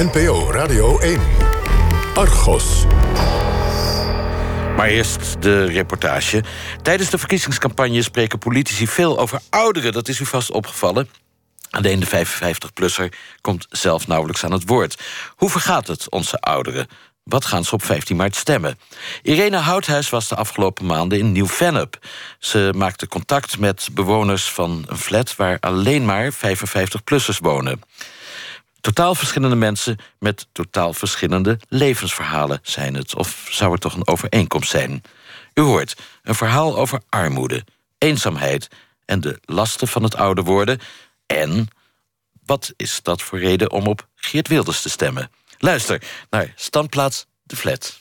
NPO Radio 1. Argos. Maar eerst de reportage. Tijdens de verkiezingscampagne spreken politici veel over ouderen. Dat is u vast opgevallen. Alleen de 55-plusser komt zelf nauwelijks aan het woord. Hoe vergaat het onze ouderen? Wat gaan ze op 15 maart stemmen? Irene Houthuis was de afgelopen maanden in Nieuw-Vennep. Ze maakte contact met bewoners van een flat... waar alleen maar 55-plussers wonen. Totaal verschillende mensen met totaal verschillende levensverhalen zijn het. Of zou het toch een overeenkomst zijn? U hoort een verhaal over armoede, eenzaamheid... en de lasten van het ouder worden... en wat is dat voor reden om op Geert Wilders te stemmen? Luister naar Standplaats de Flat.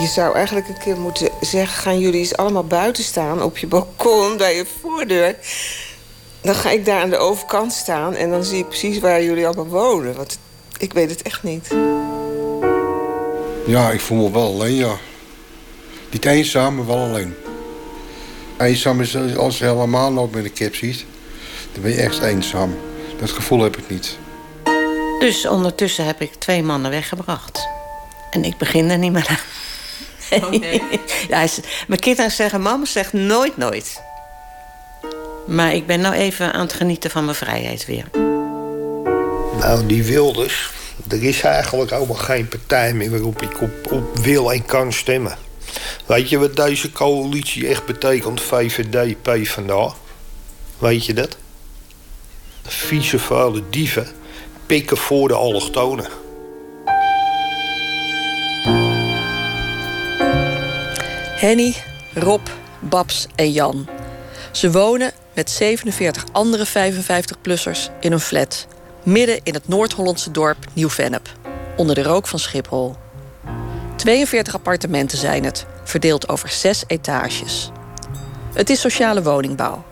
Je zou eigenlijk een keer moeten zeggen... gaan jullie eens allemaal buiten staan op je balkon bij je voordeur. Dan ga ik daar aan de overkant staan... en dan zie ik precies waar jullie allemaal wonen. Want ik weet het echt niet. Ja, ik voel me wel alleen, ja. Niet eenzaam, maar wel alleen. Eenzaam is als je helemaal nog met een kip ziet. Dan ben je echt eenzaam. Dat gevoel heb ik niet. Dus ondertussen heb ik twee mannen weggebracht. En ik begin er niet meer aan. Okay. ja, mijn kinderen zeggen, mama zegt nooit nooit. Maar ik ben nou even aan het genieten van mijn vrijheid weer. Nou, die Wilders, er is eigenlijk helemaal geen partij meer waarop ik op, op wil en kan stemmen. Weet je wat deze coalitie echt betekent? VVD, PvdA. Weet je dat? Vieze vuile dieven pikken voor de allochtonen. Henny, Rob, Babs en Jan. Ze wonen met 47 andere 55-plussers in een flat... midden in het Noord-Hollandse dorp Nieuw-Vennep... onder de rook van Schiphol. 42 appartementen zijn het, verdeeld over zes etages. Het is sociale woningbouw.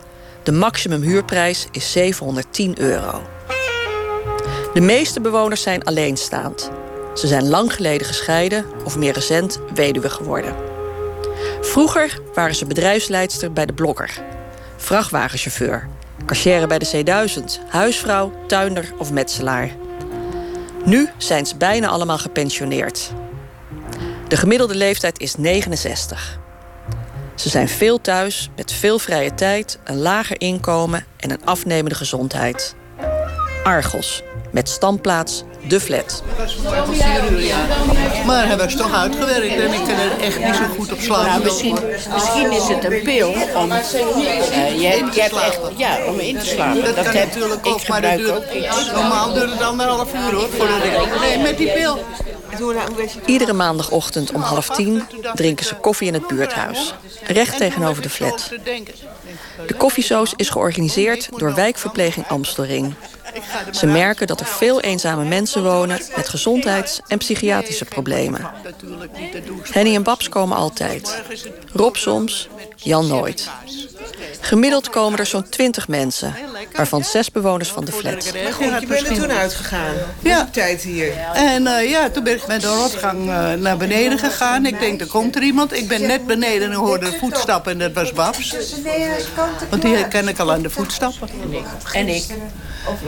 De maximumhuurprijs is 710 euro. De meeste bewoners zijn alleenstaand. Ze zijn lang geleden gescheiden of meer recent weduwe geworden. Vroeger waren ze bedrijfsleidster bij de Blokker, vrachtwagenchauffeur, cashier bij de C1000, huisvrouw, tuinder of metselaar. Nu zijn ze bijna allemaal gepensioneerd. De gemiddelde leeftijd is 69. Ze zijn veel thuis, met veel vrije tijd, een lager inkomen en een afnemende gezondheid. Argos, met standplaats De Flat. Maar hij was toch uitgewerkt en ik kan er echt niet zo goed op slaan. Nou, misschien, misschien is het een pil om, uh, je, je hebt echt, ja, om in te slapen. Dat, dat kan heb, natuurlijk ook, maar dat duurt, normaal duurt het anderhalf uur hoor, voordat ik... Nee, met die pil. Iedere maandagochtend om half tien drinken ze koffie in het buurthuis. Recht tegenover de flat. De koffiesoos is georganiseerd door wijkverpleging Amstelring. Ze merken dat er veel eenzame mensen wonen met gezondheids- en psychiatrische problemen. Henny en Babs komen altijd. Rob soms, Jan nooit. Gemiddeld komen er zo'n 20 mensen, waarvan zes bewoners van de flat. Maar goed, je bent er toen uitgegaan. Ja. tijd hier. En uh, ja, toen ben ik met de rotgang uh, naar beneden gegaan. Ik denk, er komt er iemand. Ik ben net beneden en hoorde voetstappen en dat was Babs. Want die ken ik al aan de voetstappen. En ik.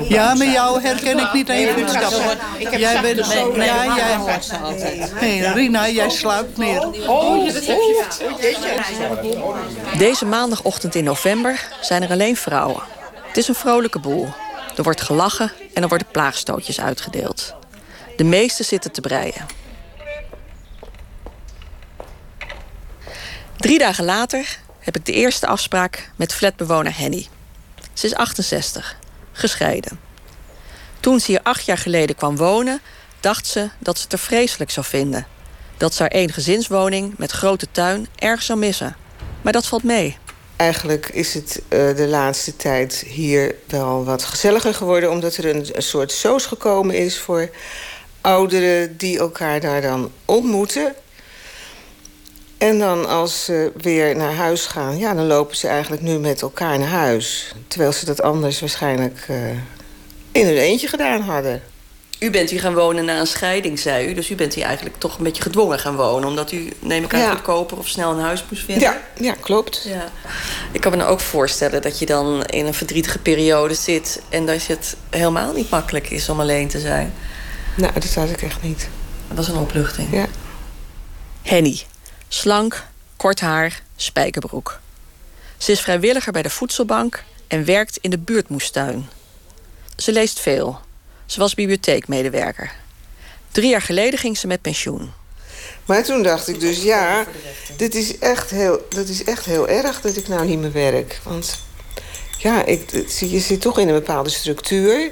Ja, maar jou herken ik niet aan je voetstappen. Jij bent... Ja, jij... Nee, Rina, jij sluipt meer. Oh, Deze maandagochtend in november zijn er alleen vrouwen. Het is een vrolijke boel. Er wordt gelachen en er worden plaagstootjes uitgedeeld. De meesten zitten te breien. Drie dagen later heb ik de eerste afspraak met flatbewoner Henny. Ze is 68, gescheiden. Toen ze hier acht jaar geleden kwam wonen, dacht ze dat ze het er vreselijk zou vinden. Dat ze haar één gezinswoning met grote tuin erg zou missen. Maar dat valt mee. Eigenlijk is het uh, de laatste tijd hier wel wat gezelliger geworden... omdat er een, soort soos gekomen is voor ouderen... die elkaar daar dan ontmoeten. En dan als ze weer naar huis gaan... ja, dan lopen ze eigenlijk nu met elkaar naar huis. Terwijl ze dat anders waarschijnlijk uh, in hun eentje gedaan hadden. U bent hier gaan wonen na een scheiding, zei u. Dus u bent hier eigenlijk toch een beetje gedwongen gaan wonen. Omdat u, neem ik aan, Ja. goedkoper of snel een huis moest vinden. Ja, ja klopt. Ja. Ik kan me nou ook voorstellen dat je dan in een verdrietige periode zit... en dat het helemaal niet makkelijk is om alleen te zijn. Nou, dat had ik echt niet. Dat was een opluchting. Ja. Henny. Slank, kort haar, spijkerbroek. Ze is vrijwilliger bij de voedselbank en werkt in de buurtmoestuin. Ze leest veel. Ze was bibliotheekmedewerker. Drie jaar geleden ging ze met pensioen. Maar toen dacht ik dus, ja, dit is echt heel, dat is echt heel erg dat ik nou niet meer werk. Want ja, ik, je zit toch in een bepaalde structuur.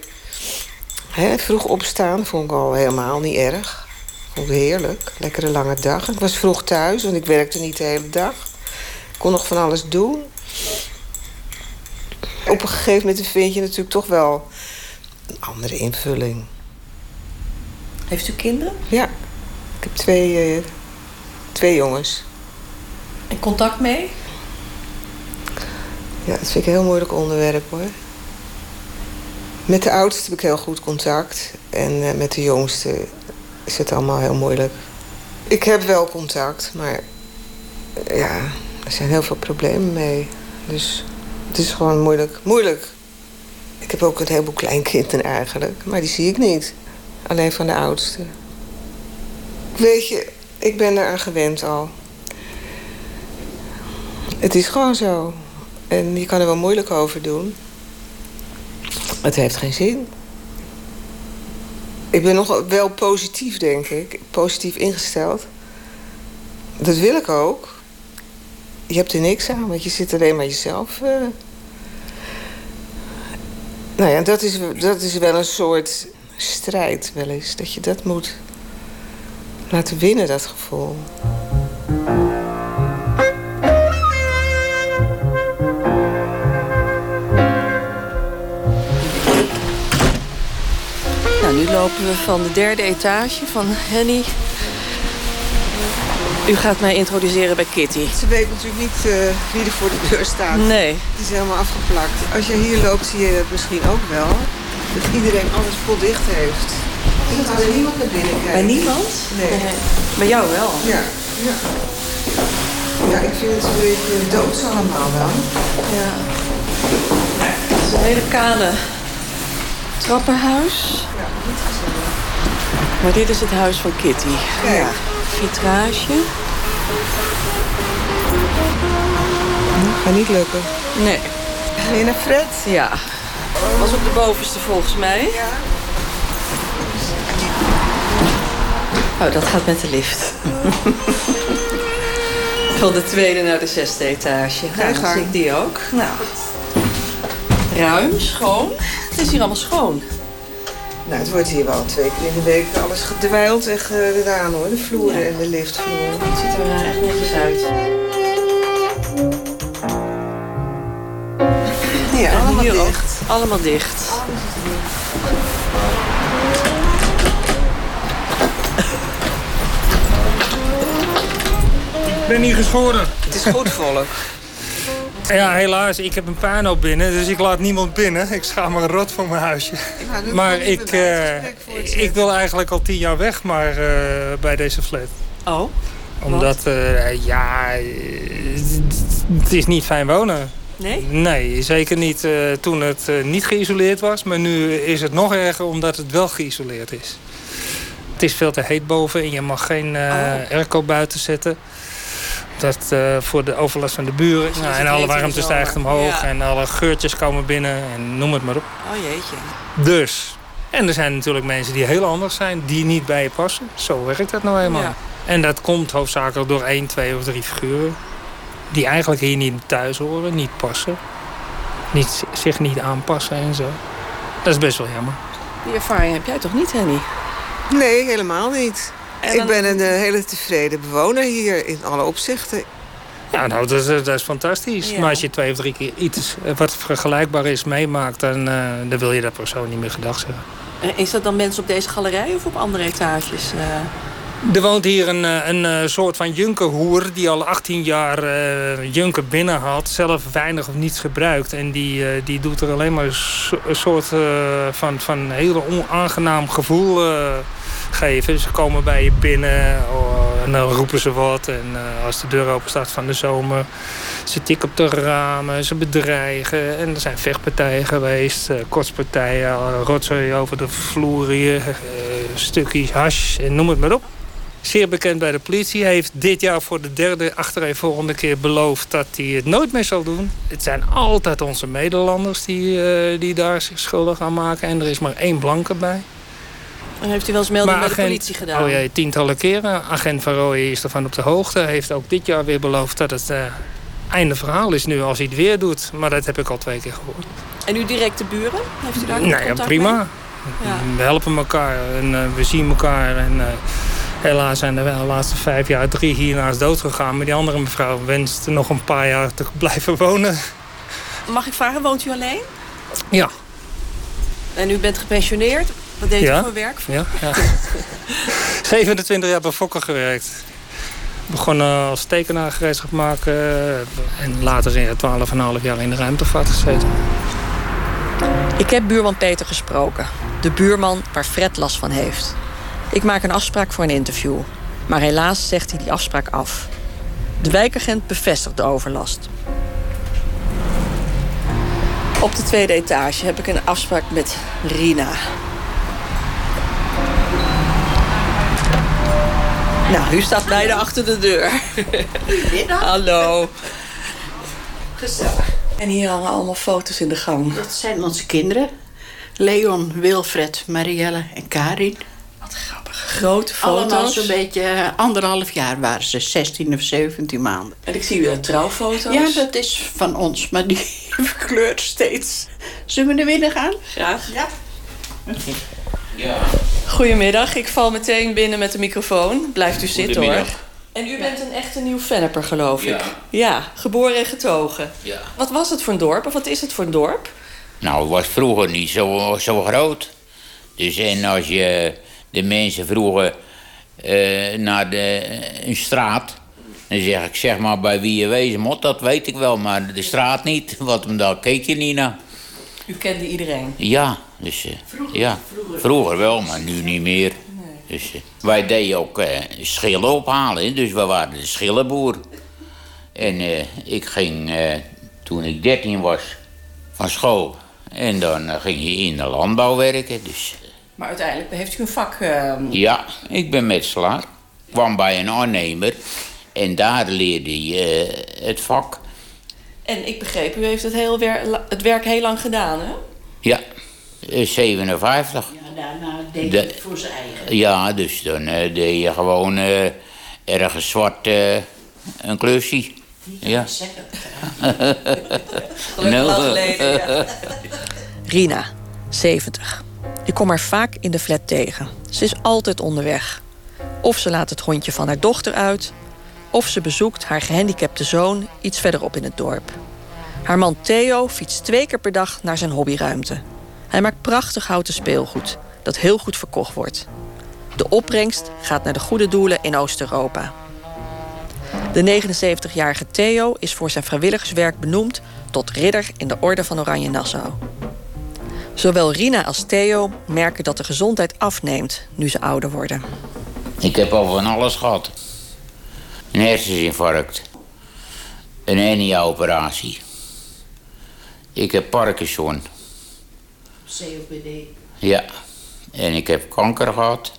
Hè, vroeg opstaan vond ik al helemaal niet erg. Vond ik heerlijk. Lekkere lange dag. Ik was vroeg thuis, want ik werkte niet de hele dag. Ik kon nog van alles doen. Op een gegeven moment vind je natuurlijk toch wel een andere invulling. Heeft u kinderen? Ja, ik heb twee, eh, twee jongens. En contact mee? Ja, dat vind ik een heel moeilijk onderwerp hoor. Met de oudste heb ik heel goed contact. En eh, met de jongste is het allemaal heel moeilijk. Ik heb wel contact, maar eh, ja, er zijn heel veel problemen mee. Dus het is gewoon moeilijk. Moeilijk. Heb ook een heleboel kleinkinderen eigenlijk, maar die zie ik niet. Alleen van de oudste. Weet je, ik ben eraan gewend al. Het is gewoon zo. En je kan er wel moeilijk over doen. Het heeft geen zin. Ik ben nog wel positief, denk ik. Positief ingesteld. Dat wil ik ook. Je hebt er niks aan, want je zit alleen maar jezelf. eh. Nou ja, dat is, dat is wel een soort strijd, wel eens. Dat je dat moet laten winnen, dat gevoel. Nou, nu lopen we van de derde etage van Henny. U gaat mij introduceren bij Kitty. Ze weet natuurlijk niet eh, wie er voor de deur staat. Nee. Het is helemaal afgeplakt. Als je hier loopt, zie je dat misschien ook wel. Dat iedereen alles potdicht heeft. En dat er niemand naar binnen kijkt. Bij niemand? Nee. Bij jou wel. Ja, ja. Ja, ik vind het een beetje doods allemaal wel. Ja. Het is een hele kale trappenhuis. Ja, niet gezellig. Maar dit is het huis van Kitty. Kijk. Ja. Vitrage. Gaat niet lukken. Nee. Ga je naar Fred? Ja. Was op de bovenste volgens mij. Ja. Oh, dat gaat met de lift. Van de tweede naar de zesde etage. Nou, dan zie ik die ook. Nou. Ruim, schoon. Het is hier allemaal schoon. Nou, het wordt hier wel twee keer in de week alles gedwijld en gedaan hoor. De vloeren en de liftvloer. Het ziet er eh, echt netjes uit. Ja, En allemaal hier ook. dicht. Allemaal dicht. Ik ben hier geschoren. Het is goed volk. Ja, helaas. Ik heb een puinhoop binnen, dus ik laat niemand binnen. Ik schaam me rot voor mijn huisje. Nou, Maar ik, eh, ik wil eigenlijk al tien jaar weg maar, eh, bij deze flat. Oh. Omdat, eh, ja, het is niet fijn wonen. Nee? Nee, zeker niet eh, toen het niet geïsoleerd was. Maar nu is het nog erger omdat het wel geïsoleerd is. Het is veel te heet boven en je mag geen eh airco buiten zetten. Dat eh, voor de overlast van de buren. Nou, en alle warmte stijgt omhoog Ja. en alle geurtjes komen binnen en noem het maar op. Oh jeetje. Dus. En er zijn natuurlijk mensen die heel anders zijn, die niet bij je passen. Zo werkt dat nou eenmaal. Ja. En dat komt hoofdzakelijk door één, twee of drie figuren. Die eigenlijk hier niet thuis horen, niet passen. Niet, zich niet aanpassen en zo. Dat is best wel jammer. Die ervaring heb jij toch niet, Henny? Nee, helemaal niet. En Ik ben een eh, hele tevreden bewoner hier in alle opzichten. Ja, nou, dat is, dat is fantastisch. Ja. Maar als je twee of drie keer iets eh, wat vergelijkbaar is meemaakt... dan, eh, dan wil je dat persoon niet meer gedag zeggen. En Is dat dan mensen op deze galerij of op andere etages? eh? Er woont hier een, eh, een, een soort van junkerhoer die al 18 jaar uh, junker binnen had. Zelf weinig of niets gebruikt. En die, uh, die doet er alleen maar een soort uh, van, van heel onaangenaam gevoel geven. Ze komen bij je binnen oh, en dan roepen ze wat. En als de deur open staat van de zomer... ze tikken op de ramen, ze bedreigen. En er zijn vechtpartijen geweest. kortspartijen, rotzooi over de vloer hier. stukjes hash en noem het maar op zeer bekend bij de politie. Heeft dit jaar voor de derde volgende keer beloofd dat hij het nooit meer zal doen. Het zijn altijd onze Nederlanders die, uh, die daar zich schuldig aan maken. En er is maar één blanke bij. Heeft u wel eens melding bij de politie gedaan? Oh ja, tientallen keren. Agent Van Rooij is ervan op de hoogte. Hij heeft ook dit jaar weer beloofd dat het uh, einde verhaal is nu als hij het weer doet. Maar dat heb ik al twee keer gehoord. En uw directe buren? Heeft u daar nou ja, prima. Ja. We helpen elkaar en uh, we zien elkaar. En, Helaas zijn er wel de laatste vijf jaar drie hiernaast dood gegaan. Maar die andere mevrouw wenst nog een paar jaar te blijven wonen. Mag ik vragen, woont u alleen? Ja. En u bent gepensioneerd? Wat deed ja. u voor werk? Ja, ja. 27 jaar bij Fokker gewerkt. Begonnen als tekenaar gereedschap maken. En later in 12,5 jaar in de ruimtevaart gezeten. Ik heb buurman Peter gesproken. De buurman waar Fred last van heeft. Ik maak een afspraak voor een interview. Maar helaas zegt hij die afspraak af. De wijkagent bevestigt de overlast. Op de tweede etage heb ik een afspraak met Rina. Nou, u staat beide achter de deur. Goedemiddag. Hallo. Gezellig. En hier hangen allemaal foto's in de gang. Dat zijn onze kinderen. Leon, Wilfred, Marielle en Karin. Wat grappig. Grote foto's. Allemaal zo'n beetje eh, anderhalf jaar waren ze. 16 of 17 maanden. En ik zie weer trouwfoto's. Ja, dat is van ons. Maar die verkleurt steeds. Zullen we er binnen gaan? Graag. Ja. Ja. Goedemiddag. Ik val meteen binnen met de microfoon. Blijft u zitten hoor. En u bent een echte nieuw Venneper, geloof ik. Ja. Ja, geboren en getogen. Ja. Wat was het voor een dorp? Of wat is het voor een dorp? Nou, het was vroeger niet zo, zo groot. Dus en als je de mensen vroegen eh, naar de, een straat... dan zeg ik, zeg maar bij wie je wezen moet, dat weet ik wel. Maar de straat niet, want daar keek je niet naar. U kende iedereen? Ja, dus, eh, ja. Vroeger. wel, maar nu niet meer. Dus, eh, wij deden ook eh, schillen ophalen, dus we waren de schillenboer. En ik ging, toen ik 13 was, van school. En dan ging je in de landbouw werken. Dus Maar uiteindelijk heeft u een vak... ja, ik ben metselaar. Ik kwam bij een aannemer. En daar leerde je het vak. En ik begreep, u heeft het, heel wer- het werk heel lang gedaan, hè? Ja, eh, 57. Ja, daarna deed De- hij het voor zijn eigen. Ja, dus dan eh, deed je gewoon eh, ergens zwart eh, een klusje. Ja. Gelukkig lang geleden, ja. Rina, 70. Ik kom haar vaak in de flat tegen. Ze is altijd onderweg. Of ze laat het hondje van haar dochter uit... of ze bezoekt haar gehandicapte zoon iets verderop in het dorp. Haar man Theo fietst twee keer per dag naar zijn hobbyruimte. Hij maakt prachtig houten speelgoed... dat heel goed verkocht wordt. De opbrengst gaat naar de goede doelen in Oost-Europa. De 79-jarige Theo is voor zijn vrijwilligerswerk benoemd tot ridder in de Orde van Oranje Nassau. Zowel Rina als Theo merken dat de gezondheid afneemt nu ze ouder worden. Ik heb al van alles gehad. Een herseninfarct. Een hernia-operatie. Ik heb Parkinson. COPD. Ja. En ik heb kanker gehad.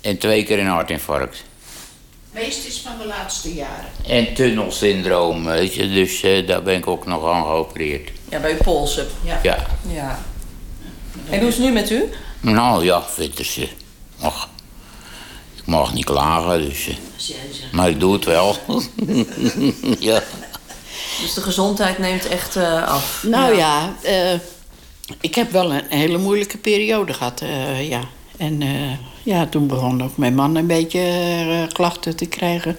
En twee keer een hartinfarct. Meest is van de laatste jaren. En tunnelsyndroom, weet je. Dus eh, daar ben ik ook nog aan geopereerd. Ja, bij uw polsen. Ja. Ja. ja. En hoe is het nu met u? Nou ja, vind ik ze. Mag. Ik mag niet klagen, dus... eh, maar ik doe het wel. ja. Dus de gezondheid neemt echt eh, af. Nou ja, eh, ik heb wel een hele moeilijke periode gehad, eh, ja. En eh, ja, toen begon ook mijn man een beetje eh, klachten te krijgen.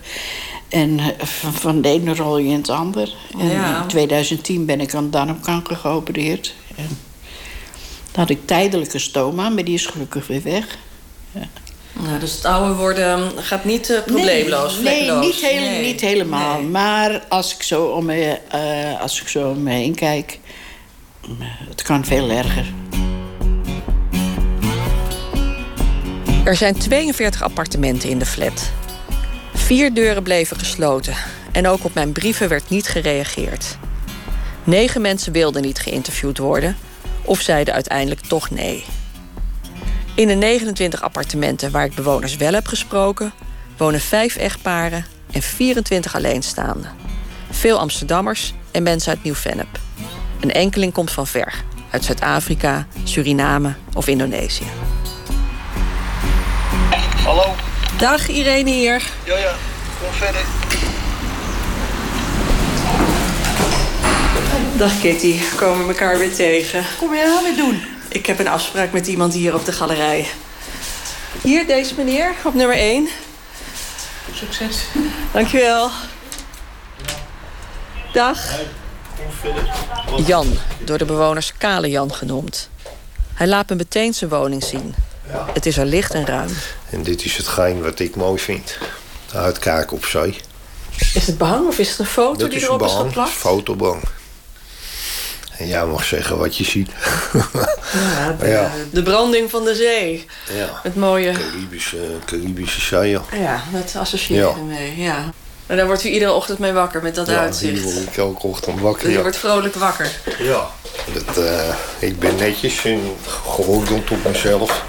En van, van de ene rol je in het ander. En Ja. in 2010 ben ik aan darmkanker geopereerd. En toen had ik tijdelijke stoma, maar die is gelukkig weer weg. Ja. Nou, dus het ouder worden gaat niet uh, probleemloos, nee, niet, heel, niet helemaal. Maar als ik, zo om me, uh, als ik zo om me heen kijk... het kan veel erger. Er zijn 42 appartementen in de flat. Vier deuren bleven gesloten. En ook op mijn brieven werd niet gereageerd. Negen mensen wilden niet geïnterviewd worden... of zeiden uiteindelijk toch nee. In de 29 appartementen waar ik bewoners wel heb gesproken... wonen vijf echtparen en 24 alleenstaanden. Veel Amsterdammers en mensen uit Nieuw-Vennep. Een enkeling komt van ver, uit Zuid-Afrika, Suriname of Indonesië. Hallo. Dag, Irene hier. Ja, ja. Kom verder. Dag Kitty, komen we elkaar weer tegen. Kom je nou weer doen? Ik heb een afspraak met iemand hier op de galerij. Hier, deze meneer, op nummer 1. Succes. Dankjewel. Dag. Jan, door de bewoners Kale Jan genoemd. Hij laat me meteen zijn woning zien. Het is er licht en ruim. En dit is hetgeen wat ik mooi vind. Uitkijken op zee. Is het behang of is het een foto Dat die is een erop is behang, geplakt? fotobang. En jij mag zeggen wat je ziet. Ja, de, Ja. de branding van de zee. Ja. Het mooie... Caribische, Caribische zee, ja. Ja, dat associeer ik Ja. mee. Ja. En daar wordt u iedere ochtend mee wakker met dat Ja, uitzicht. word ik elke ochtend wakker. Dus je Ja. wordt vrolijk wakker. ja. Dat, eh, ik ben netjes en geordeld op mezelf.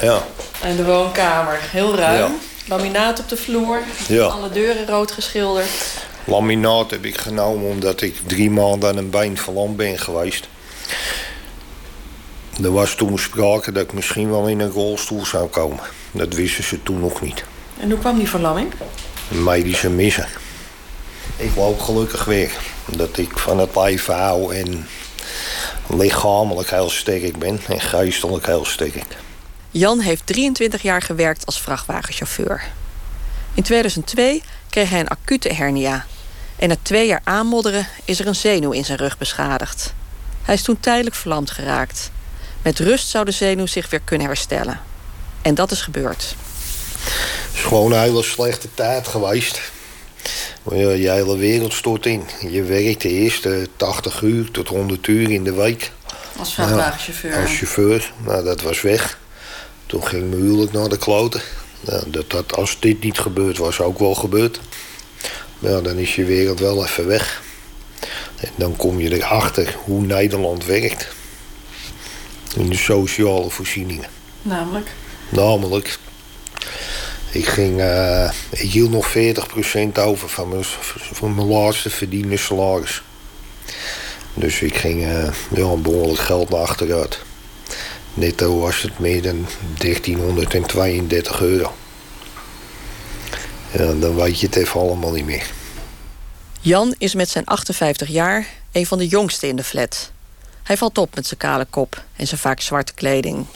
Ja. En de woonkamer, heel ruim. Ja. Laminaat op de vloer. Ja. Alle deuren rood geschilderd. Laminaat heb ik genomen omdat ik drie maanden aan een been verlamd ben geweest. Er was toen sprake dat ik misschien wel in een rolstoel zou komen. Dat wisten ze toen nog niet. En hoe kwam die verlamming? Een medische missen. Ik loop gelukkig weer. Omdat ik van het leven hou en lichamelijk heel sterk ben en geestelijk heel sterk. Jan heeft 23 jaar gewerkt als vrachtwagenchauffeur. In 2002 kreeg hij een acute hernia. En na twee jaar aanmodderen is er een zenuw in zijn rug beschadigd. Hij is toen tijdelijk verlamd geraakt. Met rust zou de zenuw zich weer kunnen herstellen. En dat is gebeurd. Het is gewoon een hele slechte tijd geweest. Maar ja, je hele wereld stort in. Je werkt de eerste 80 uur tot 100 uur in de week. Als vrachtwagenchauffeur. Als chauffeur. Nou, dat was weg. Toen ging mijn huwelijk naar de kloten. Nou, dat, dat, als dit niet gebeurd was, ook wel gebeurd. Ja, dan is je wereld wel even weg. En dan kom je erachter hoe Nederland werkt. In de sociale voorzieningen. Namelijk? Namelijk, ik, ging, eh, ik hield nog 40% over van mijn, van mijn laatste verdiende salaris. Dus ik ging eh wel een behoorlijk geld naar achteruit. Netto was het meer dan 1332 euro. Ja, dan weet je het even allemaal niet meer. Jan is met zijn 58 jaar een van de jongsten in de flat. Hij valt op met zijn kale kop en zijn vaak zwarte kleding.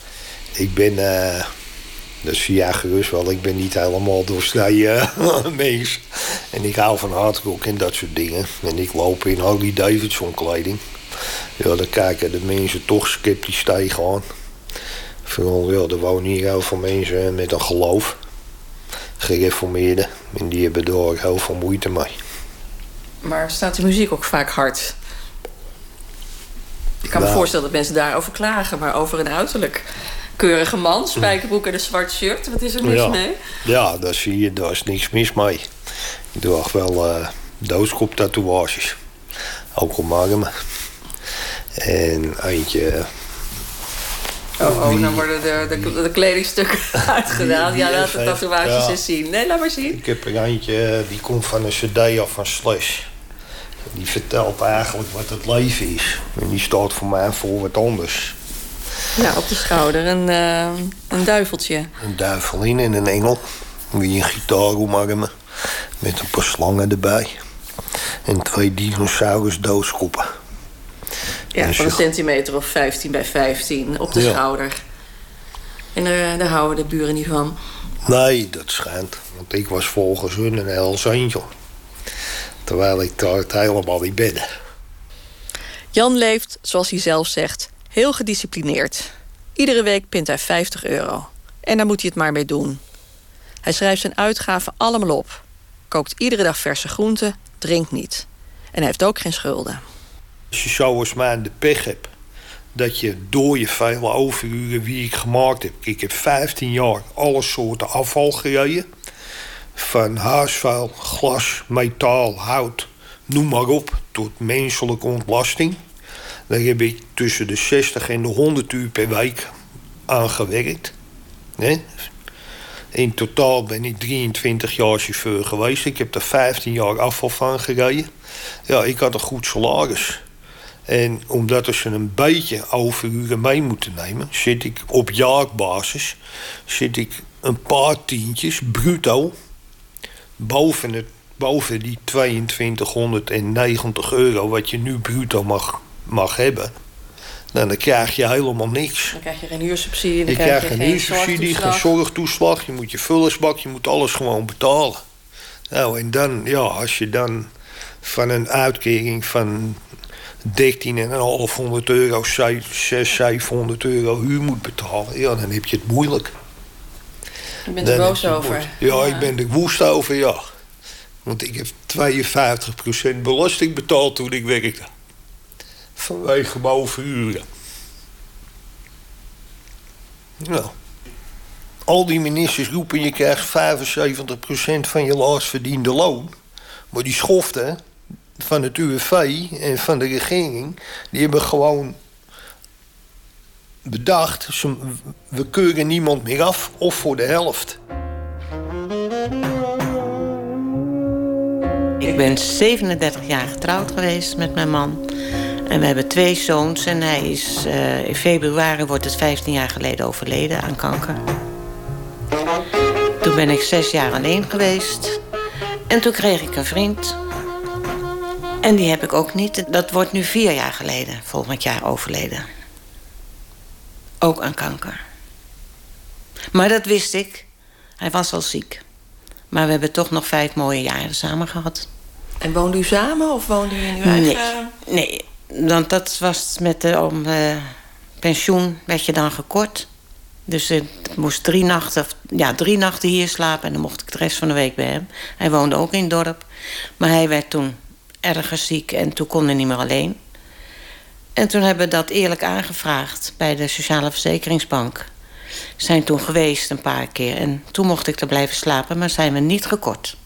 Ik ben, eh, dat zie jij gerust wel, ik ben niet helemaal doorsneden eh, mens. En ik hou van hardrock en dat soort dingen. En ik loop in Harley Davidson kleding. Ja, dan kijken de mensen toch sceptisch tegenaan. Ja, er wonen hier heel veel mensen met een geloof. Gereformeerden. En die hebben daar heel veel moeite mee. Maar staat de muziek ook vaak hard? Ik kan me Nou. voorstellen dat mensen daarover klagen, maar over een uiterlijk. Keurige man, spijkerbroek en een zwart shirt. Wat is er mis ja. mee? Ja, daar zie je, daar is niks mis mee. Ik doe echt wel eh doodskop tatoeages. Ook op mijn armen. En eentje... Oh, oh dan worden de, de, de kledingstukken uitgedaan. Ja, laat de tatoeages ja. eens zien. Nee, laat maar zien. Ik heb eentje, eh, die komt van een cd af van Slash. Die vertelt eigenlijk wat het leven is. En die staat voor mij voor wat anders. Ja, op de schouder een, eh, een duiveltje. Een duivelin en een engel. Die een gitaar omarmen. Met een paar slangen erbij. En twee dinosaurus dooskoppen. Ja, Dus van een centimeter of 15 bij 15 op de Ja. schouder. En daar, daar houden de buren niet van. Nee, dat schijnt. Want ik was volgens hun een Angel. Terwijl ik daar het helemaal niet ben. Jan leeft, zoals hij zelf zegt, heel gedisciplineerd. Iedere week pint hij 50 euro. En daar moet hij het maar mee doen. Hij schrijft zijn uitgaven allemaal op. Kookt iedere dag verse groenten, drinkt niet. En hij heeft ook geen schulden. Als je zoals mij de pech hebt dat je door je vele overuren wie ik gemaakt heb. Ik heb 15 jaar alle soorten afval gereden. Van huisvuil, glas, metaal, hout, noem maar op, tot menselijke ontlasting. Daar heb ik tussen de 60 en de 100 uur per week aan gewerkt. In totaal ben ik 23 jaar chauffeur geweest. Ik heb er 15 jaar afval van gereden. Ja, ik had een goed salaris. En omdat ze een beetje overuren mee moeten nemen, zit ik op jaarbasis zit ik een paar tientjes bruto boven, het, boven die 2290 euro wat je nu bruto mag, mag hebben. Nou, dan krijg je helemaal niks. Dan krijg je geen huursubsidie, dan Je krijg krijgt je geen huursubsidie, geen zorgtoeslag. Je moet je vullersbak, je moet alles gewoon betalen. Nou, en dan, ja, als je dan van een uitkering van 13.500 euro, 600, 700 euro huur moet betalen, ja, dan heb je het moeilijk. Je bent er boos over. Ja, ik ben er woest over, ja. Want ik heb 52% belasting betaald toen ik werkte. Vanwege mijn overuren. Nou. Al die ministers roepen je krijgt 75% van je laatst verdiende loon. Maar die schoften van het UWV en van de regering... die hebben gewoon bedacht... we keuren niemand meer af of voor de helft. Ik ben 37 jaar getrouwd geweest met mijn man. En we hebben twee zoons. En hij is eh, in februari wordt het 15 jaar geleden overleden aan kanker. Toen ben ik zes jaar alleen geweest. En toen kreeg ik een vriend. En die heb ik ook niet. Dat wordt nu vier jaar geleden, volgend jaar overleden. Ook aan kanker. Maar dat wist ik. Hij was al ziek. Maar we hebben toch nog vijf mooie jaren samen gehad. En woonde u samen of woonde u in uw eigen... Nee, nee, want dat was met de om, eh, pensioen werd je dan gekort. Dus ik moest drie nachten, ja, drie nachten hier slapen en dan mocht ik de rest van de week bij hem. Hij woonde ook in het dorp. Maar hij werd toen ergens ziek en toen kon hij niet meer alleen. En toen hebben we dat eerlijk aangevraagd bij de Sociale Verzekeringsbank. Zijn toen geweest een paar keer en toen mocht ik er blijven slapen, maar zijn we niet gekort.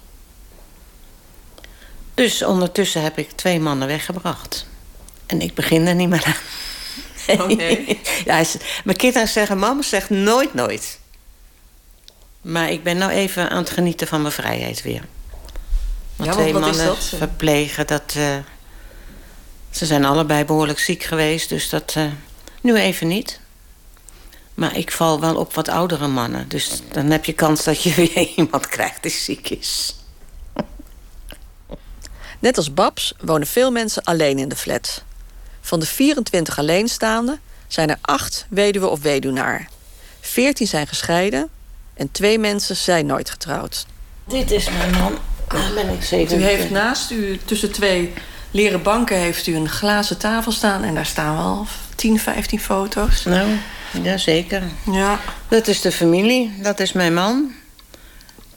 Dus ondertussen heb ik twee mannen weggebracht. En ik begin er niet meer aan. Oh, nee? ja, mijn kinderen zeggen, mama zegt nooit nooit. Maar ik ben nou even aan het genieten van mijn vrijheid weer. Want Ja, twee wat is mannen dat? verplegen, dat... eh, ze zijn allebei behoorlijk ziek geweest, dus dat... eh, nu even niet. Maar ik val wel op wat oudere mannen. Dus dan heb je kans dat je weer iemand krijgt die ziek is. Net als Babs wonen veel mensen alleen in de flat. Van de 24 alleenstaanden zijn er 8 weduwe of weduwnaar. 14 zijn gescheiden en twee mensen zijn nooit getrouwd. Dit is mijn man. Dan ben ik. U heeft naast u, tussen twee leren banken, heeft u een glazen tafel staan. En daar staan wel 10, 15 foto's. Nou, ja, zeker. Ja. Dat is de familie, dat is mijn man.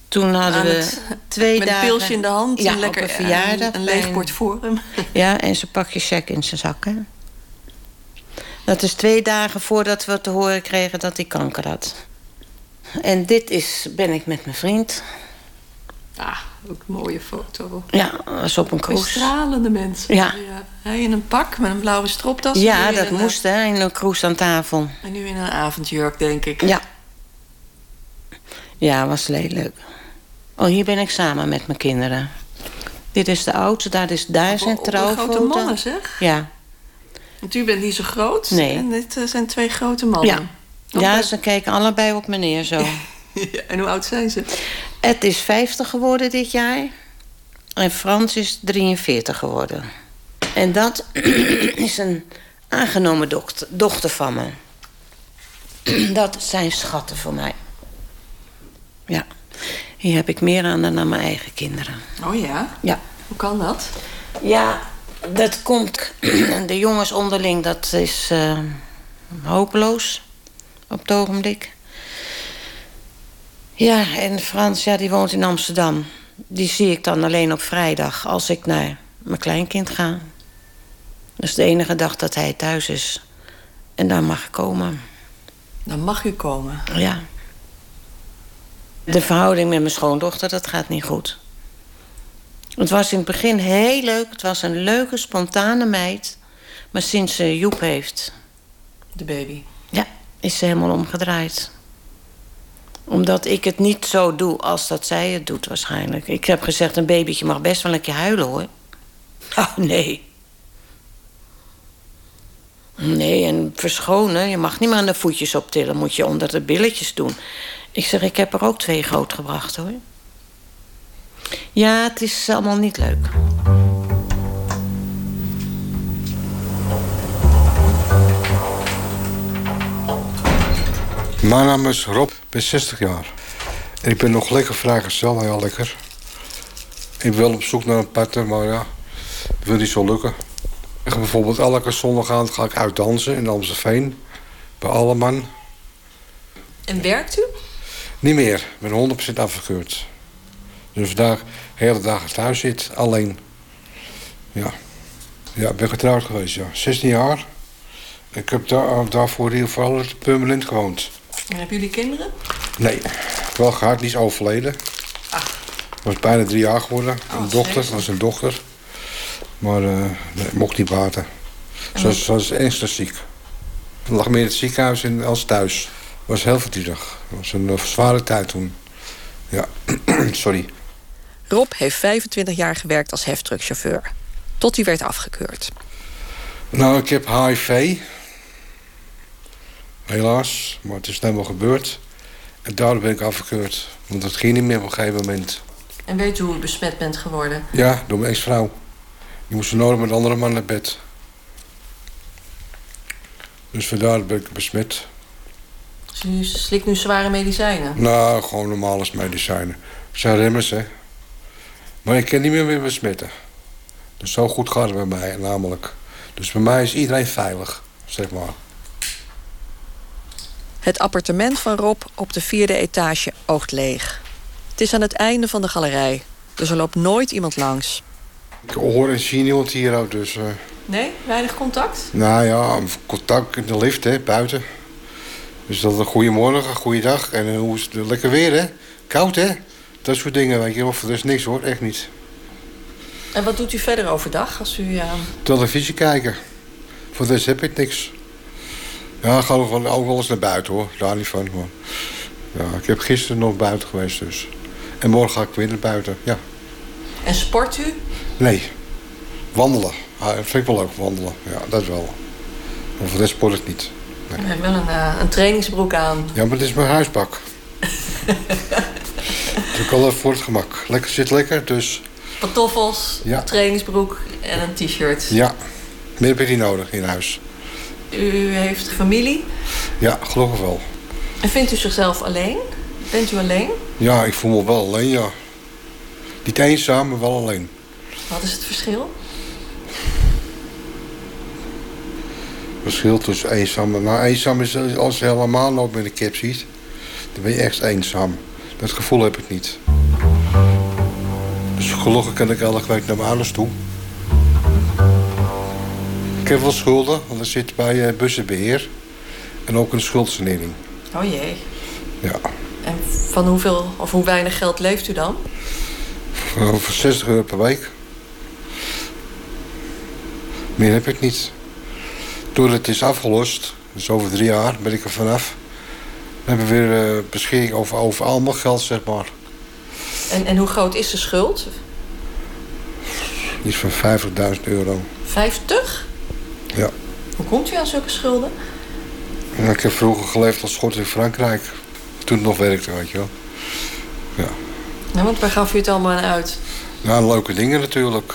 Toen hadden we het- twee met dagen... een pilsje in de hand ja, lekker op een verjaardag. een, leeg bord voor hem. Ja, en zijn pakje check in zijn zakken. Dat is twee dagen voordat we te horen kregen dat hij kanker had. En dit is, ben ik met mijn vriend. Ah, ook een mooie foto. Ja, was op een cruise. stralende mensen. Ja. Hij in een pak met een blauwe stropdas. Ja, dat moest hè, in een cruise aan tafel. En nu in een avondjurk, denk ik. Ja. Ja, was leuk. Oh, hier ben ik samen met mijn kinderen. Dit is de oudste, daar is daar zijn trouwfoto. grote mannen, zeg. Ja. Want u bent niet zo groot. Nee. En dit eh, zijn twee grote mannen. Ja. ja, ze kijken allebei op me neer zo. Ja, en hoe oud zijn ze? Het is 50 geworden dit jaar. En Frans is 43 geworden. En dat is een aangenomen dochter, dochter van me. Dat zijn schatten voor mij. Ja. Hier heb ik meer aan dan aan mijn eigen kinderen. Oh ja? Ja. Hoe kan dat? Ja, dat komt. De jongens onderling, dat is eh, hopeloos op het ogenblik. Ja, en Frans, ja, die woont in Amsterdam. Die zie ik dan alleen op vrijdag als ik naar mijn kleinkind ga. Dat is de enige dag dat hij thuis is. En dan mag ik komen. Dan mag u komen. Ja. De verhouding met mijn schoondochter, dat gaat niet goed. Het was in het begin heel leuk. Het was een leuke, spontane meid. Maar sinds ze Joep heeft... De baby? Ja, is ze helemaal omgedraaid. Omdat ik het niet zo doe als dat zij het doet waarschijnlijk. Ik heb gezegd, een babytje mag best wel een keer huilen, hoor. Oh, nee. Nee, en verschonen. Je mag niet meer aan de voetjes optillen. Moet je onder de billetjes doen. Ik zeg, ik heb er ook twee grootgebracht, hoor. Ja, het is allemaal niet leuk. Mijn naam is Rob, ik ben 60 jaar. En ik ben nog lekker vrijgezel, nou ja, lekker. Ik ben wel op zoek naar een partner, maar ja, dat wil niet zo lukken. Ik ga bijvoorbeeld elke zondagavond ga ik uitdansen in Amstelveen. Bij Alleman. En werkt u? Niet meer, ik ben 100% afgekeurd. Dus vandaag de hele dag thuis zit, alleen. Ja. Ja, ik ben getrouwd geweest, ja. 16 jaar. Ik heb daar, daarvoor in ieder geval permanent gewoond. En hebben jullie kinderen? Nee, wel gehad, die is overleden. Was bijna drie jaar geworden. een dochter, was een dochter. Maar eh nee, mocht niet baten. Ze was, ze was ernstig ziek. Ze lag meer in het ziekenhuis in, als thuis. Was heel verdrietig. Het was een eh, zware tijd toen. Ja, sorry. Rob heeft 25 jaar gewerkt als heftruckchauffeur. Tot hij werd afgekeurd. Nou, ik heb HIV. Helaas, maar het is wel gebeurd. En daardoor ben ik afgekeurd. Want dat ging niet meer op een gegeven moment. En weet u hoe u besmet bent geworden? Ja, door mijn ex-vrouw. Die moest nodig met een andere man naar bed. Dus vandaar ben ik besmet. Dus slikt nu zware medicijnen? Nou, gewoon normale medicijnen. Het zijn remmers, hè. Maar ik kan niet meer weer besmetten. Dus zo goed gaat het bij mij, namelijk. Dus bij mij is iedereen veilig, zeg maar. Het appartement van Rob op de vierde etage oogt leeg. Het is aan het einde van de galerij, dus er loopt nooit iemand langs. Ik hoor en zie niemand hier ook, dus... eh, Nee, weinig contact? nou ja, contact in de lift, hè, buiten. Dus dat een goeiemorgen, goeiedag. En eh, hoe is het lekker weer, hè? Koud, hè? Dat soort dingen, weet je wel. Voor de rest niks, hoor. Echt niet. En wat doet u verder overdag als u... eh, Televisie kijken. Voor de rest heb ik niks. Ja, ga ook wel eens naar buiten, hoor. Daar niet van, maar... Ja, ik heb gisteren nog buiten geweest, dus. En morgen ga ik weer naar buiten, ja. En sport u? Nee. Wandelen. Ah, vind ik wel leuk, wandelen. Ja, dat wel. Maar voor de sport ik niet. U heeft wel een, eh, een trainingsbroek aan. Ja, maar dit is mijn huisbak. dus ik al voor het gemak. Lekker zit lekker, dus Pantoffels, Ja. trainingsbroek en een t-shirt. ja. Meer heb je niet nodig in huis. U heeft familie. Ja, gelukkig wel. En vindt u zichzelf alleen? Bent u alleen? Ja, ik voel me wel alleen, ja. Niet eenzaam, maar wel alleen. Wat is het verschil? verschil tussen eenzaam en... Nou, eenzaam is als je helemaal loopt met een kip ziet. Dan ben je echt eenzaam. Dat gevoel heb ik niet. Dus gelukkig kan ik elke week naar mijn ouders toe. Ik heb wel schulden, want ik zit bij eh, bussenbeheer. En ook een schuldsanering. Oh jee. Ja, En van hoeveel of hoe weinig geld leeft u dan? voor 60 euro per week. Meer heb ik niet. Doordat het is afgelost, dus over drie jaar ben ik er vanaf. Dan hebben we weer eh, beschikking over, over allemaal geld, zeg maar. En, en hoe groot is de schuld? Iets van 50.000 euro. 50? Ja. Hoe komt u aan zulke schulden? En ik heb vroeger geleefd als schot in Frankrijk. Toen het nog werkte, weet je wel. Ja. Nou, want waar gaf u het allemaal aan uit? Nou, leuke dingen natuurlijk.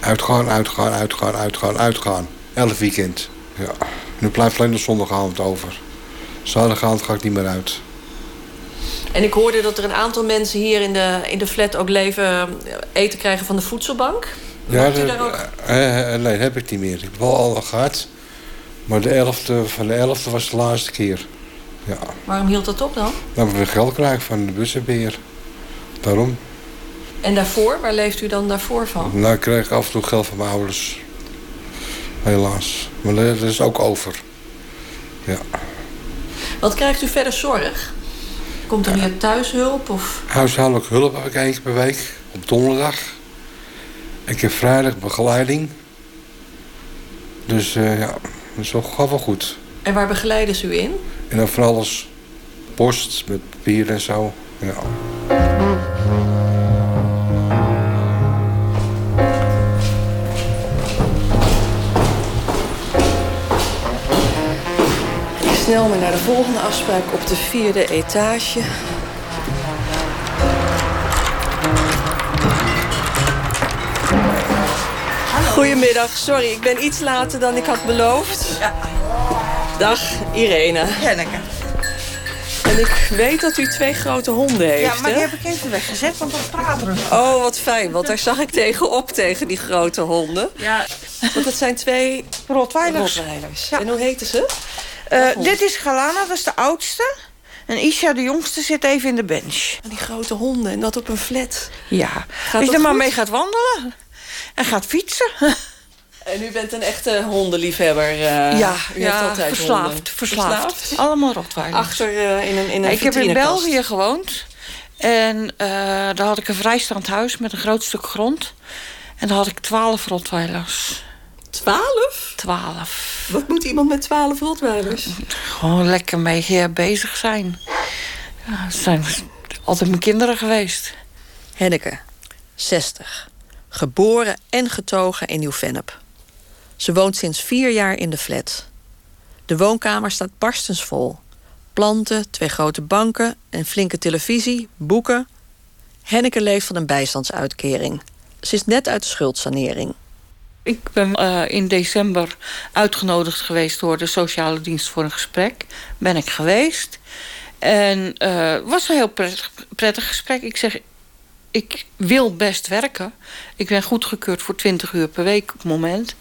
Uitgaan, uitgaan, uitgaan, uitgaan, uitgaan. Elk weekend. Ja. Nu blijft alleen de zondagavond over. Zaterdagavond ga ik niet meer uit. En ik hoorde dat er een aantal mensen hier in de, in de flat ook leven eh, eten krijgen van de voedselbank. Ja, de- ook- eh, eh, nee, heb ik niet meer. Ik heb wel al gehad. Maar de 11e van de 11e was de laatste keer. Ja. Waarom hield dat op dan? Dan we geld krijgen van de bussenbeheer. Daarom. En daarvoor, waar leeft u dan daarvoor van? Nou, ik krijg af en toe geld van mijn ouders. Helaas. Maar dat is ook over. Ja. Wat krijgt u verder zorg? Komt er meer thuishulp? Of... Huishoudelijke hulp heb ik één keer per week. Op donderdag. Ik heb vrijdag begeleiding. Dus eh, ja, dat is wel, gaat wel goed. En waar begeleiden ze u in? En dan van alles. Post met papier en zo. Ja. Ik snel me naar de volgende afspraak op de vierde etage. Goedemiddag, sorry, ik ben iets later dan ik had beloofd. Dag, Irene. Janneke. En ik weet dat u twee grote honden heeft, Ja, maar die hè? heb ik even weggezet, want dat praten we. Oh, wat fijn, want daar zag ik tegenop tegen die grote honden. Ja. Want het zijn twee Rottweilers. Rottweilers. En hoe heten ze? Eh, dit is Galana, dat is de oudste. En Isha, de jongste, zit even in de bench. En die grote honden, en dat op een flat. Ja, Gaat als je dat er maar mee gaat wandelen. En gaat fietsen. En u bent een echte hondenliefhebber. eh, ja, u ja heeft altijd verslaafd, honden. verslaafd. Allemaal Rottweilers. Achter eh, in een, in een ik heb in. België gewoond. En eh, daar had ik een vrijstaand huis met een groot stuk grond. En daar had ik twaalf Rottweilers. Twaalf? Twaalf. Wat moet iemand met twaalf Rottweilers? Gewoon lekker mee bezig zijn. Ja, het zijn altijd mijn kinderen geweest. Henneke, 60. Geboren en getogen in Nieuw-Vennep. Ze woont sinds vier jaar in de flat. De woonkamer staat barstensvol. Planten, twee grote banken, een flinke televisie, boeken. Henneke leeft van een bijstandsuitkering. Ze is net uit de schuldsanering. Ik ben eh, in december uitgenodigd geweest door de sociale dienst voor een gesprek. Ben ik geweest. En eh, het was een heel prettig, prettig gesprek. Ik zeg, ik wil best werken. Ik ben goedgekeurd voor 20 uur per week op het moment.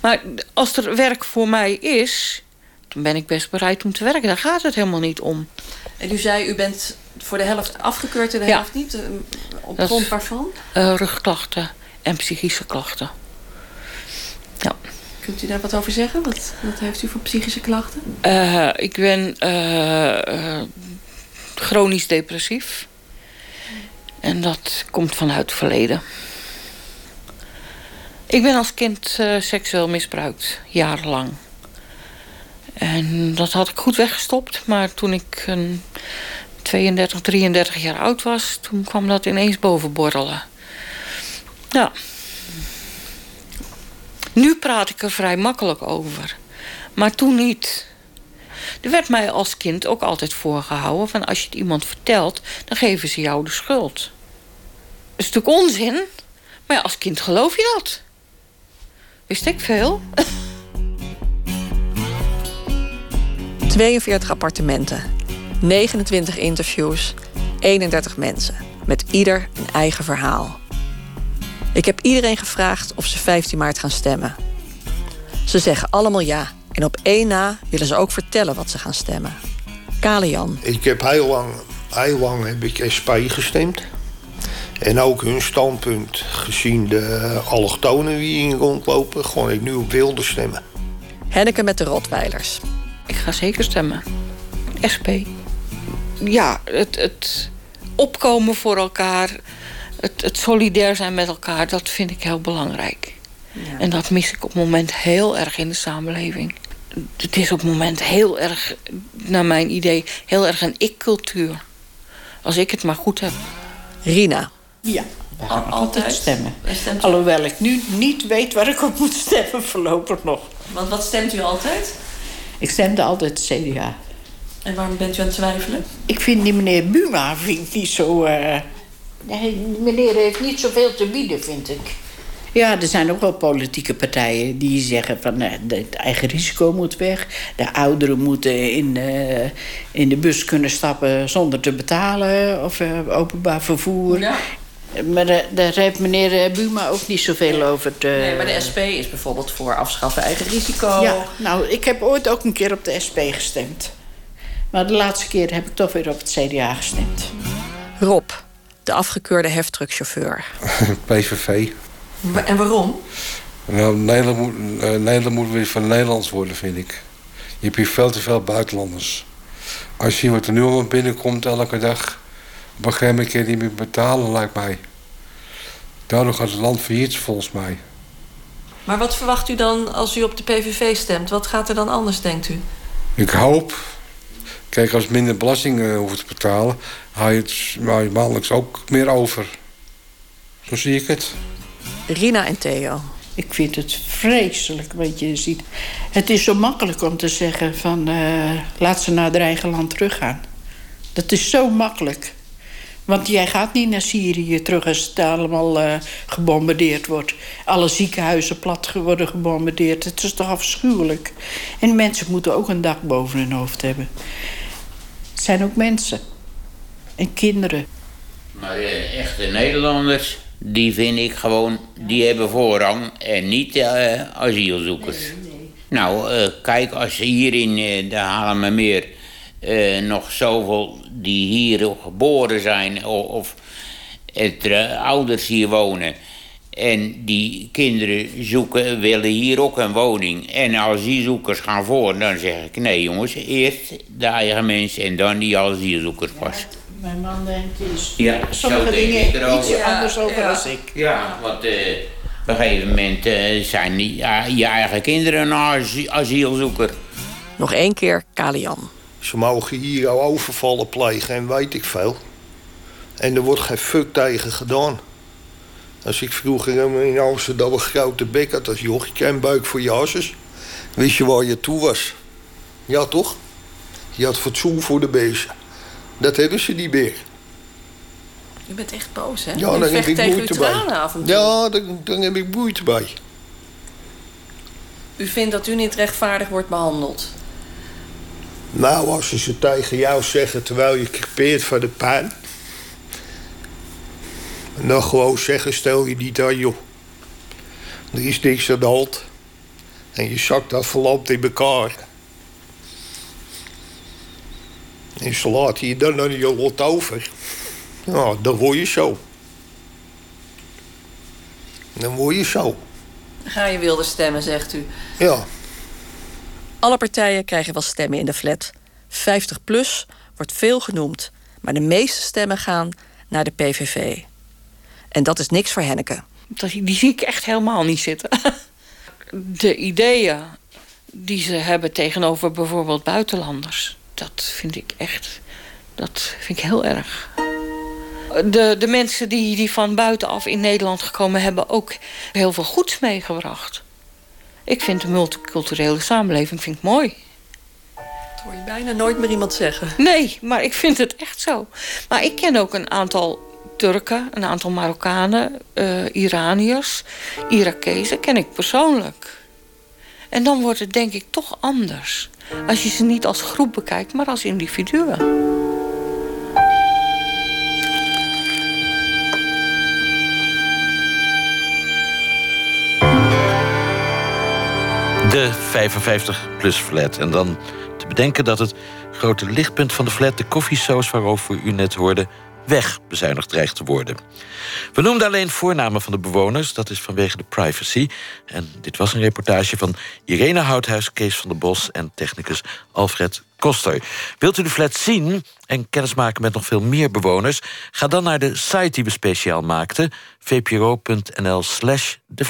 Maar als er werk voor mij is, dan ben ik best bereid om te werken. Daar gaat het helemaal niet om. En u zei, u bent voor de helft afgekeurd en de Ja. helft niet. eh, Op Dat grond waarvan? Eh, rugklachten en psychische klachten. Ja. Kunt u daar wat over zeggen? Wat, wat heeft u voor psychische klachten? Eh, ik ben chronisch depressief. En dat komt vanuit het verleden. Ik ben als kind eh, seksueel misbruikt, jarenlang. En dat had ik goed weggestopt. Maar toen ik een 32, 33 jaar oud was... toen kwam dat ineens bovenborrelen. Ja. Nu praat ik er vrij makkelijk over. Maar toen niet. Er werd mij als kind ook altijd voorgehouden... van als je het iemand vertelt, dan geven ze jou de schuld. Dat is natuurlijk onzin. Maar als kind geloof je dat. Wist ik veel. 42 appartementen, 29 interviews, 31 mensen. Met ieder een eigen verhaal. Ik heb iedereen gevraagd of ze 15 maart gaan stemmen. Ze zeggen allemaal ja. En op één na willen ze ook vertellen wat ze gaan stemmen. Kale Jan. Ik heb heel lang, heel lang heb ik SP gestemd. En ook hun standpunt, gezien de allochtonen die in rondlopen, gewoon ik nu op wilde stemmen. Henneke met de Rotweilers. Ik ga zeker stemmen. SP. Ja, het, het opkomen voor elkaar... Het, het solidair zijn met elkaar, dat vind ik heel belangrijk. En dat mis ik op het moment heel erg in de samenleving. Het is op het moment heel erg, naar mijn idee, heel erg een ik-cultuur. Als ik het maar goed heb. Rina. Ja, we gaan Al- altijd stemmen. Stemt? Alhoewel ik nu niet weet waar ik op moet stemmen voorlopig nog. Want wat stemt u altijd? Ik stemde altijd CDA. En waarom bent u aan het twijfelen? Ik vind die meneer Buma vind ik niet zo... eh, Nee, die meneer heeft niet zoveel te bieden, vind ik. Ja, er zijn ook wel politieke partijen die zeggen van eh, de- het eigen risico moet weg. De ouderen moeten in, eh, in de bus kunnen stappen zonder te betalen of eh, openbaar vervoer. Maar eh, daar heeft meneer Buma ook niet zoveel over te... Nee, maar de SP is bijvoorbeeld voor afschaffen eigen risico. Ja, nou, ik heb ooit ook een keer op de SP gestemd. Maar de laatste keer heb ik toch weer op het CDA gestemd. Rob, de afgekeurde heftruckchauffeur. PVV. En waarom? Nou, Nederland moet, Nederland moet weer van Nederlands worden, vind ik. Je hebt hier veel te veel buitenlanders. Als je hier wat er nu allemaal binnenkomt elke dag... op een gegeven moment je niet meer betalen, lijkt mij. Daardoor gaat het land failliet, volgens mij. Maar wat verwacht u dan als u op de PVV stemt? Wat gaat er dan anders, denkt u? Ik hoop... Kijk, als minder belasting eh, hoeft te betalen... haal je het maandelijks ook meer over. Zo zie ik het. Rina en Theo. Ik vind het vreselijk wat je ziet. Het is zo makkelijk om te zeggen van... eh, laat ze naar haar eigen land teruggaan. Dat is zo makkelijk. Want jij gaat niet naar Syrië terug als het allemaal eh, gebombardeerd wordt. Alle ziekenhuizen plat worden gebombardeerd. Het is toch afschuwelijk. En mensen moeten ook een dak boven hun hoofd hebben. Het zijn ook mensen. En kinderen. Maar eh, echte Nederlanders, die vind ik gewoon, die hebben voorrang en niet eh, asielzoekers. Nou, eh, kijk, als hier in eh, de Haarlemmermeer eh nog zoveel die hier geboren zijn of, of het, ouders hier wonen en die kinderen zoeken, willen hier ook een woning. En asielzoekers gaan voor, dan zeg ik nee jongens, eerst de eigen mensen en dan die asielzoekers pas. Mijn man denkt is Ja, sommige zo denk dingen iets anders over ja. als ik. Ja, want eh, op een gegeven moment eh, zijn die, je eigen kinderen een asi- asielzoeker. Nog één keer Kalian. Ze mogen hier al overvallen plegen en weet ik veel. En er wordt geen fuck tegen gedaan. Als ik vroeger in Amsterdam een grote bek had als jochie en buik voor je hasses... wist je waar je toe was. Ja, toch? Je had fatsoen voor de beesten. Dat hebben ze niet meer. U bent echt boos, hè? Ja, u daar heb ik moeite bij. Ja, daar, daar heb ik moeite bij. U vindt dat u niet rechtvaardig wordt behandeld. Nou, als ze ze tegen jou zeggen terwijl je crepeert van de pijn... en dan gewoon zeggen, stel je niet aan, joh. Er is niks aan de hand. En je zakt dat verlamd in elkaar. En ze laten je dan aan je lot over. Ja, dan word je zo. Dan word je zo. Ga je wilde stemmen, zegt u. Ja. Alle partijen krijgen wel stemmen in de flat. 50 plus wordt veel genoemd, maar de meeste stemmen gaan naar de PVV. En dat is niks voor Henneke. Dat, die zie ik echt helemaal niet zitten. De ideeën die ze hebben tegenover bijvoorbeeld buitenlanders, dat vind ik echt, dat vind ik heel erg. De, de mensen die, die van buitenaf in Nederland gekomen hebben ook heel veel goeds meegebracht. Ik vind de multiculturele samenleving vind ik mooi. Dat hoor je bijna nooit meer iemand zeggen. Nee, maar ik vind het echt zo. Maar ik ken ook een aantal Turken, een aantal Marokkanen, eh, Iraniërs, Irakezen, ken ik persoonlijk. En dan wordt het denk ik toch anders. Als je ze niet als groep bekijkt, maar als individuen. De 55-plus flat. En dan te bedenken dat het grote lichtpunt van de flat... de koffiesaus waarover u net hoorde... wegbezuinigd dreigt te worden. We noemden alleen voornamen van de bewoners. Dat is vanwege de privacy. En dit was een reportage van Irene Houthuis... Kees van der Bos en technicus Alfred Koster. Wilt u de flat zien en kennismaken met nog veel meer bewoners... ga dan naar de site die we speciaal maakten... vpro.nl slash de.